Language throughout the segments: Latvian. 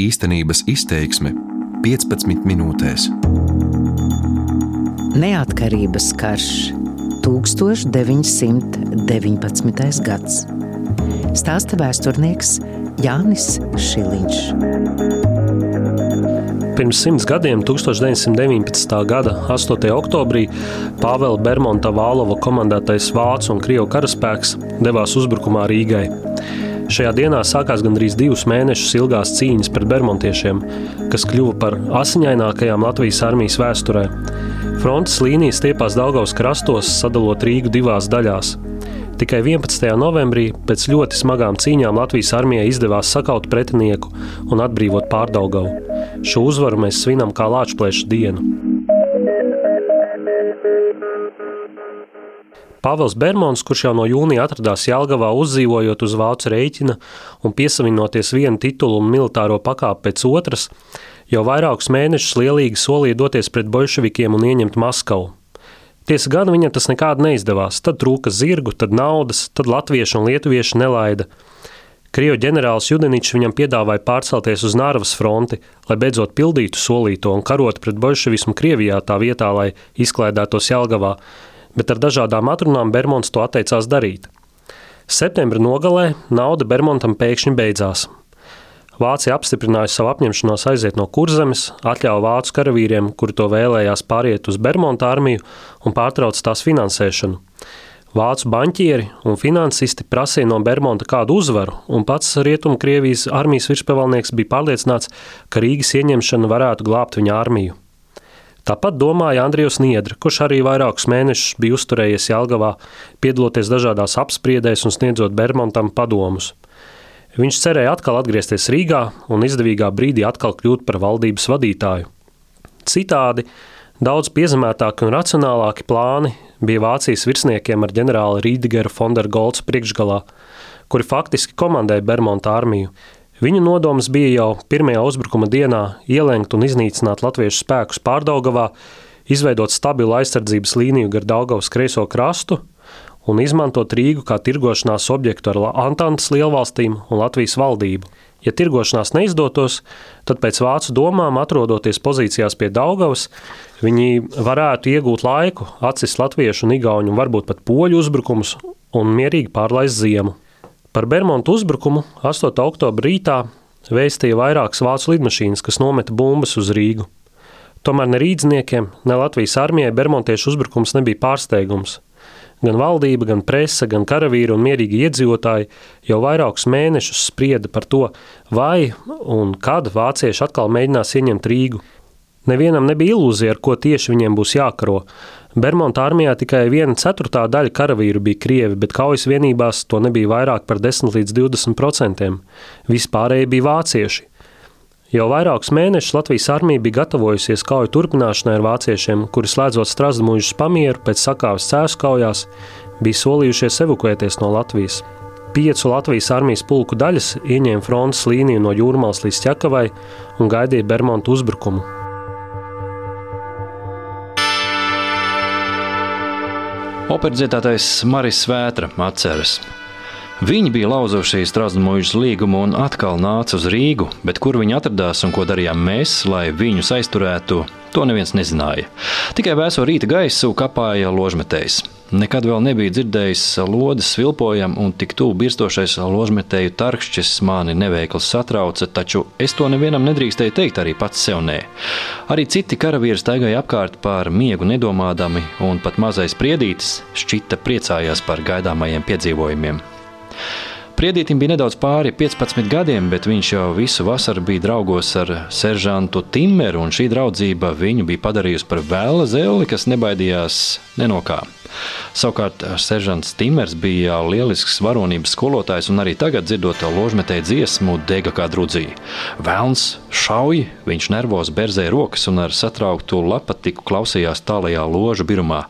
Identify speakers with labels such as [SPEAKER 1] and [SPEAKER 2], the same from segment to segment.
[SPEAKER 1] Īstenības izteiksme 15 minūtēs.
[SPEAKER 2] Neatkarības karš 1919. gads. Stāsta vēsturnieks Jānis Šiliņš.
[SPEAKER 3] Pirms simts gadiem, 1919. gada 8. oktobrī, Pāvela Bermonta Vālova komandētais vācu un krievu karaspēks devās uzbrukumā Rīgai. Šajā dienā sākās gandrīz divus mēnešus ilgās cīņas pret bermontiešiem, kas kļuva par asiņainākajām Latvijas armijas vēsturē. Frontes līnijas stiepās Daugavas krastos, sadalot Rīgu divās daļās. Tikai 11. novembrī pēc ļoti smagām cīņām Latvijas armijai izdevās sakaut pretinieku un atbrīvot pārdaugavu. Šo uzvaru mēs svinam kā Lāčplēša dienu. Pāvils Bermons, kurš jau no jūnija atradās Jālgavā, uzdzīvojot uz vācu rēķina un piesavinoties vienu titulu un militāro pakāpi pēc otras, jau vairākus mēnešus lielīgi solīja doties pret bolševikiem un ieņemt Maskavu. Tiesa gan viņam tas nekādi neizdevās. Tad trūka zirgu, tad naudas, tad latvieši un lietuvieši nelaida. Krievu ģenerālis Judeničs viņam piedāvāja pārcelties uz Nārvas fronti, lai beidzot pildītu solīto un karot pret bolševismu Krievijā tā vietā, lai izklaidētos Jelgavā, bet ar dažādām atrunām Bermons to atteicās darīt. Septembra nogalē nauda Bermontam pēkšņi beidzās. Vācija apstiprināja savu apņemšanos aiziet no kurzemes, atļāva vācu karavīriem, kuri to vēlējās, pāriet uz Bermuda armiju un pārtrauca tās finansēšanu. Vācu banķieri un finansisti prasīja no Bermuda kādu uzvaru, un pats Rietumkrievijas armijas virspavalnieks bija pārliecināts, ka Rīgas ieņemšana varētu glābt viņa armiju. Tāpat domāja Andrijs Niedra, kurš arī vairākus mēnešus bija uzturējies Jālgavā, piedaloties dažādās apspriedēs un sniedzot Bermutam padomus. Viņš cerēja atkal atgriezties Rīgā un izdevīgā brīdī atkal kļūt par valdības vadītāju. Citādi daudz piezemētāki un racionālāki plāni bija Vācijas virsniekiem ar ģenerāli Rīdgera Fondergolds priekšgalā, kuri faktiski komandēja Bermuda armiju. Viņu nodoms bija jau pirmajā uzbrukuma dienā ielenkt un iznīcināt latviešu spēkus pārdaugavā, izveidot stabilu aizsardzības līniju gar Daugavas kreiso krastu un izmantot Rīgu kā tirgošanās objektu ar Antantas lielvalstīm un Latvijas valdību. Ja tirgošanās neizdotos, tad pēc vācu domām, atrodoties pozīcijās pie Daugavas, viņi varētu iegūt laiku, atsist latviešu, un igauņu un varbūt pat poļu uzbrukumus un mierīgi pārlaist ziemu. Par Bermudu uzbrukumu 8. oktobra rītā vēstīja vairākas vācu lidmašīnas, kas nometa bumbas uz Rīgu. Tomēr ne rīdzniekiem, ne Latvijas armijai bermontiešu uzbrukums nebija pārsteigums. Gan valdība, gan presa, gan karavīri un mierīgi iedzīvotāji jau vairākus mēnešus sprieda par to, vai un kad vācieši atkal mēģinās ieņemt Rīgu. Nevienam nebija ilūzija, ar ko tieši viņiem būs jākaro. Bermuda armijā tikai viena ceturtā daļa karavīru bija krievi, bet kaujas vienībās to nebija vairāk par 10 līdz 20 procentiem. Vispārēji bija vācieši. Jau vairākus mēnešus Latvijas armija bija gatavojusies kauju turpināšanai ar vāciešiem, kuri slēdzot Strasdamūžas pamieru pēc sakāves cēsu kaujās, bija solījušies evakuēties no Latvijas. Piecu Latvijas armijas pulku daļas ieņēma frontes līniju no Jūrmālas līdz Čakavai un gaidīja Bermuda uzbrukumu.
[SPEAKER 4] Operdzitātais Maris Svētra atceras, Viņi bija lauzuši Strasbūras līgumu un atkal nāca uz Rīgu, bet kur viņi atradās un ko darījām mēs, lai viņus aizturētu, to neviens nezināja. Tikai vēso rīta gaisu kapāja ložmetējs. Nekad vēl nebija dzirdējis lodes svilpojam, un tik tuvu birstošais ložmetēju tarkšķis mani neveikli satrauca, taču es to nevienam nedrīkstēju teikt arī pats sev nē. Arī citi karavīri staigāja apkārt par miegu nedomādami, un pat mazais priedītis šķita priecājās par gaidāmajiem piedzīvojumiem. Priedītim bija nedaudz pāri 15 gadiem, bet viņš jau visu vasaru bija draugos ar seržantu Timeru, un šī draudzība viņu bija padarījusi par vēla zeli, kas nebaidījās ne no kā. Savukārt Seržants Timers bija lielisks varonības skolotājs, un arī tagad, dzirdot ložmetēju dziesmu, dega kā drudzī. Vēlns šauj, viņš nervos berzēja rokas un ar satrauktu lapatiku klausījās tālajā ložu birumā.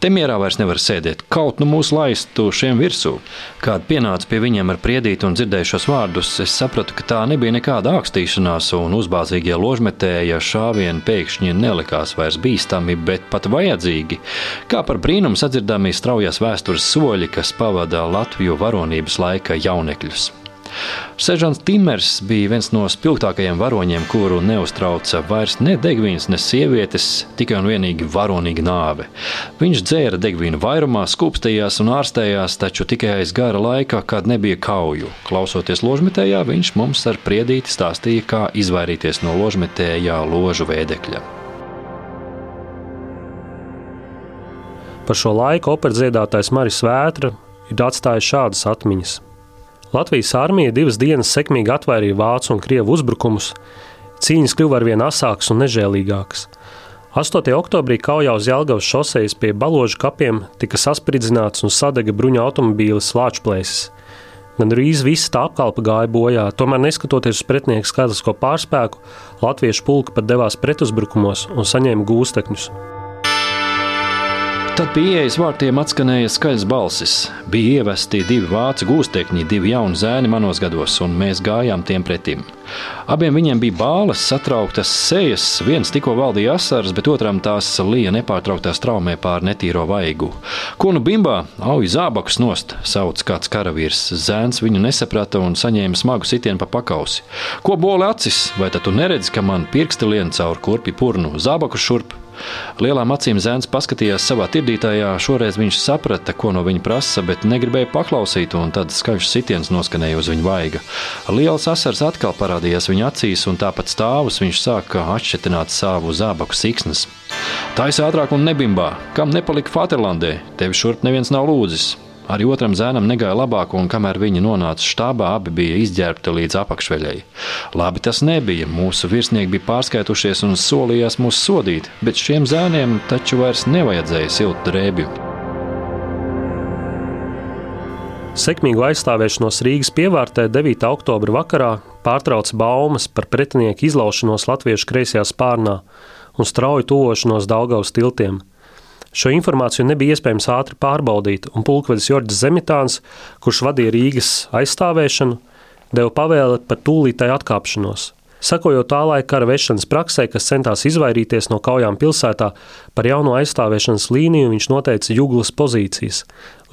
[SPEAKER 4] Te mierā vairs nevar sēdēt, kaut nu mūs laistu šiem virsū. Kad pienāca pie viņiem ar priedīti un dzirdēju šos vārdus, es sapratu, ka tā nebija nekāda ākstīšanās, un uzbāzīgie ložmetēja šāvieni pēkšņi nelikās vairs bīstami, bet pat vajadzīgi. Kā par brīnumu sadzirdami straujās vēstures soļi, kas pavada Latviju varonības laika jaunekļus. Sežants Timers bija viens no spilgtākajiem varoņiem, kuru neuztrauca vairs ne degvīns, ne sievietes, tikai un vienīgi varonīga nāve. Viņš dzēra degvīnu vairumā, skūpstījās un ārstējās, taču tikai aiz gara laika, kad nebija kauju. Klausoties ložmetējā, viņš mums ar priedīti stāstīja, kā izvairīties no ložmetējā ložu vēdekļa.
[SPEAKER 3] Par šo laiku operas dziedātājs Maris Vētra ir atstājis šādas atmiņas. Latvijas armija divas dienas sekmīgi atvairīja vācu un krievu uzbrukumus, cīņas kļuva arvien asākas un nežēlīgākas. 8. oktobrī kaujā uz Jelgavas šosejas pie baložu kapiem tika saspridzināts un sadega bruņu automobīlis Lāčplēsis. Gan drīz visa tā apkalpa gāja bojā, tomēr neskatoties uz pretinieku skaitlisko pārspēku, latviešu pulka pat devās pretuzbrukumos un saņēma gūstekņus.
[SPEAKER 4] Tad pie ieejas vārtiem atskanēja skaļas balsis. Bija ievesti divi vācu gūstekņi, divi jauni zēni manos gados, un mēs gājām tiem pretim. Abiem viņiem bija bāles, satrauktas sejas, viens tikko valdīja asaras, bet otram tās lija nepārtrauktā straumē pār netīro vaigu. Ko nu bimbā, auja zābakus nost, sauc kāds karavīrs. Zēns viņu nesaprata un saņēma smagu sitienu pa pakausi. Ko boli acis, vai tad tu neredzi, ka man pirksti lien caur kurpi purnu, zābakus šurp? Lielām acīm zēns paskatījās savā tirdītājā. Šoreiz viņš saprata, ko no viņa prasa, bet negribēja paklausīt, un tad skaļš sitiens noskanēja uz viņa vaiga. Liels asars atkal parādījās viņa acīs, un tāpat stāvus viņš sāka atšķetināt savu zābaku siksnas. Taisa ātrāk un nebimbā, kam nepalika Faterlandē, tevi šurp neviens nav lūdzis. Arī otram zēnam negāja labāk, un kamēr viņi nonāca štābā, abi bija izģērbti līdz apakšveļai. Labi tas nebija. Mūsu virsnieki bija pārskaitušies un solījās mūs sodīt, bet šiem zēniem taču vairs nevajadzēja siltu drēbju.
[SPEAKER 3] Sekmīgu aizstāvēšanos Rīgas pievārtē 9. oktobra vakarā pārtrauca baumas par pretinieku izlaušanos latviešu kreisajā spārnā un strauju tuvošanos Daugavas tiltiem. Šo informāciju nebija iespējams ātri pārbaudīt, un pulkvedis Jorģis Zemitāns, kurš vadīja Rīgas aizstāvēšanu, deva pavēli par tūlītēju atkāpšanos. Sakojot tā laika kara vešanas praksē, kas centās izvairīties no kaujām pilsētā, par jauno aizstāvēšanas līniju viņš noteica Juglas pozīcijas.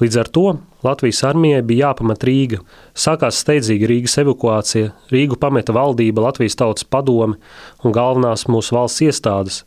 [SPEAKER 3] Līdz ar to Latvijas armijai bija jāpamet Rīga. Sākās steidzīga Rīgas evakuācija, Rīgu pameta valdība, Latvijas tautas padome un galvenās mūsu valsts iestādes.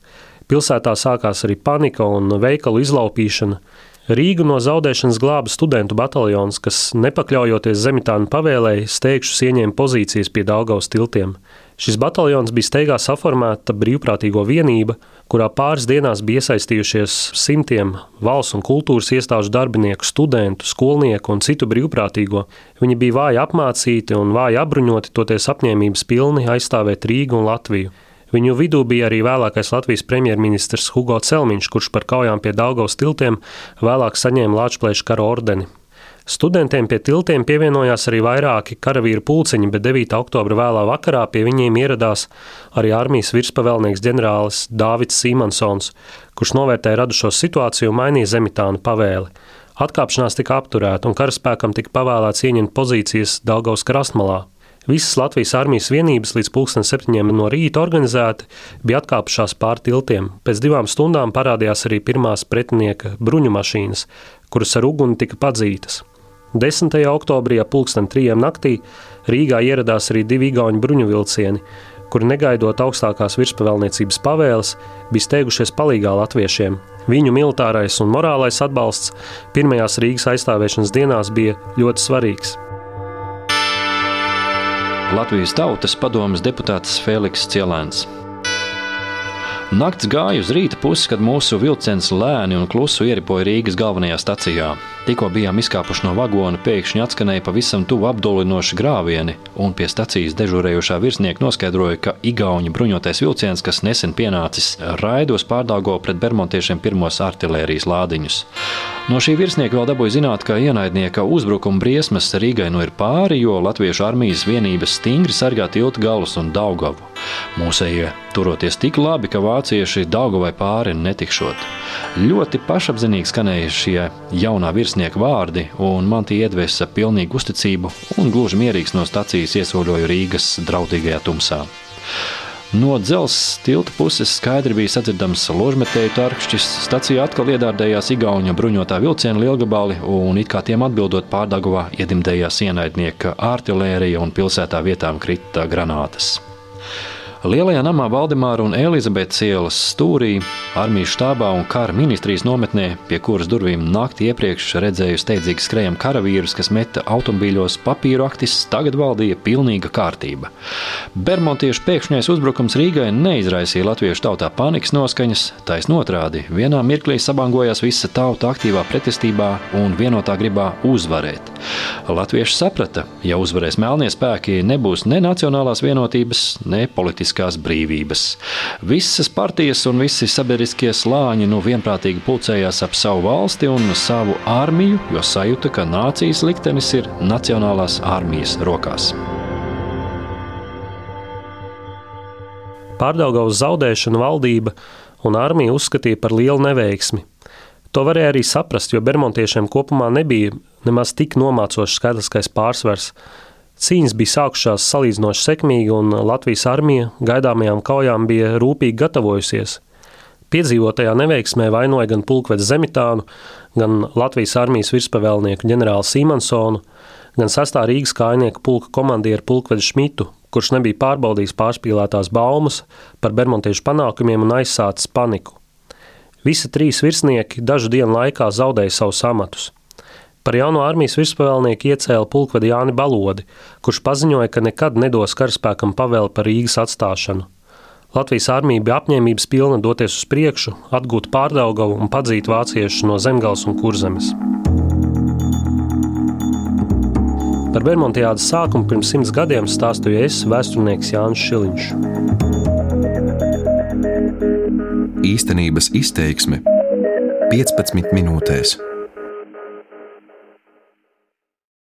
[SPEAKER 3] Pilsētā sākās arī panika un veikalu izlaupīšana. Rīgu no zaudēšanas glāba studentu bataljons, kas, nepakļaujoties zemitānu pavēlēji, steigšus ieņēma pozīcijas pie Daugaus tiltiem. Šis bataljons bija steigā saformēta brīvprātīgo vienība, kurā pāris dienās bija iesaistījušies simtiem valsts un kultūras iestāžu darbinieku, studentu, skolnieku un citu brīvprātīgo. Viņi bija vāji apmācīti un vāji apbruņoti, toties apņēmības pilni aizstāvēt Rīgu un Latviju. Viņu vidū bija arī vēlākais Latvijas premjerministrs Hugo Celmiņš, kurš par kaujām pie Daugavas tiltiem vēlāk saņēma Lāčplēša kara ordeni. Studentiem pie tiltiem pievienojās arī vairāki karavīru pulciņi, bet 9. oktobra vēlā vakarā pie viņiem ieradās arī armijas virspavēlnieks ģenerālis Dāvids Simonsons, kurš novērtēja radušo situāciju un mainīja zemitānu pavēli. Atkāpšanās tika apturēta un karaspēkam tika pavēlēts ieņemt pozīcijas Daugavas krastmalā. Visas Latvijas armijas vienības līdz 7.00 no rīta organizēti bija atkāpušās pāri tiltiem. Pēc divām stundām parādījās arī pirmās pretinieka bruņu mašīnas, kuras ar uguni tika padzītas. 10. oktobrī ap 3.00 naktī Rīgā ieradās arī divi igauņu bruņu vilcieni, kuri negaidot augstākās virspavēlniecības pavēles, bija steigušies palīgā latviešiem. Viņu militārais un morālais atbalsts pirmajās Rīgas aizstāvēšanas dienās bija ļoti svarīgs.
[SPEAKER 4] Latvijas Tautas padomas deputāts Feliks Cielēns. Nakts gāja uz rīta pusi, kad mūsu vilciens lēni un klusu ieripoja Rīgas galvenajā stacijā. Tikko bijām izkāpuši no vagona, pēkšņi atskanēja pavisam tuvu apdulinoši grāvieni, un pie stacijas dežurējošā virsnieka noskaidroja, ka Igaunijas bruņotais vilciens, kas nesen pienācis, raidos pārdāgo pret bermontiešiem pirmos artērijas lādiņus. No šī virsnieka vēl dabūja zināt, ka ienaidnieka uzbrukuma briesmas Rīgai nu ir pāri, jo latviešu armijas vienības stingri sargā tiltu galus un Daugavu. Mūsējie turoties tik labi, ka vācieši Daugavai pāri netikšot. Ļoti pašapzinīgi skanēja šie jaunā virsnieka vārdi, un man tie iedvesa pilnīgu uzticību un gluži mierīgs no stacijas iesoļoju Rīgas draudīgajā tumsā. No dzelzceļa tilta puses skaidri bija sadzirdams ložmetēju tarkšķis. Stacijā atkal iedārdējās Igaunija bruņotā vilciena lielgabali, un it kā tiem atbildot pārdagavā iedimdējās ienaidnieka artilērija un pilsētā vietām krita granātas. Lielajā namā Valdemāra un Elizabetes ielas stūrī, armijas štābā un kara ministrijas nometnē, pie kuras durvīm naktī iepriekš redzēju steidzīgi skrejam karavīrus, kas meta automobīļos papīru aktis, tagad valdīja pilnīga kārtība. Bermontiešu pēkšņais uzbrukums Rīgai neizraisīja latviešu tautā panikas noskaņas, taisn otrādi. Vienā mirklī sabangojās visa tauta aktīvā pretestībā un vienotā gribā uzvarēt. Latvieši saprata, ja uzvarēs melnie spēki, nebūs ne nacionālās vienotības, ne politiskās brīvības. Visas partijas un visi sabiedriskie slāņi nu vienprātīgi pulcējās ap savu valsti un savu armiju, jo sajūta, ka nācijas liktenis ir Nacionālās armijas rokās.
[SPEAKER 3] Pārdaugavas zaudēšanu valdība un armija uzskatīja par lielu neveiksmi. To varēja arī saprast, jo bermontiešiem kopumā nebija nemaz tik nomācošs skaitliskais pārsvars. Cīņas bija sākušās salīdzinoši sekmīgi, un Latvijas armija gaidāmajām kaujām bija rūpīgi gatavojusies. Piedzīvotajā neveiksmē vainoja gan pulkvedis Zemitānu, gan Latvijas armijas virspavēlnieku ģenerāli Simonsonu, gan sastā Rīgas kājnieku pulka komandieru pulkvedi Šmitu, kurš nebija pārbaudījis pārspīlētās baumas par bermontiešu panākumiem un aizsācis paniku. Visi trīs virsnieki dažu dienu laikā zaudēja savus amatus. Par jauno armijas virspavēlnieku iecēla pulkvedi Jāni Balodi, kurš paziņoja, ka nekad nedos karaspēkam pavēli par Rīgas atstāšanu. Latvijas armija bija apņēmības pilna doties uz priekšu, atgūt pārdaugavu un padzīt vāciešus no zemgals un kurzemes. Par Bermontiādas sākumu pirms simts gadiem stāstīju es, vēsturnieks Jānis Šiliņš.
[SPEAKER 1] Īstenības izteiksme 15 minūtēs.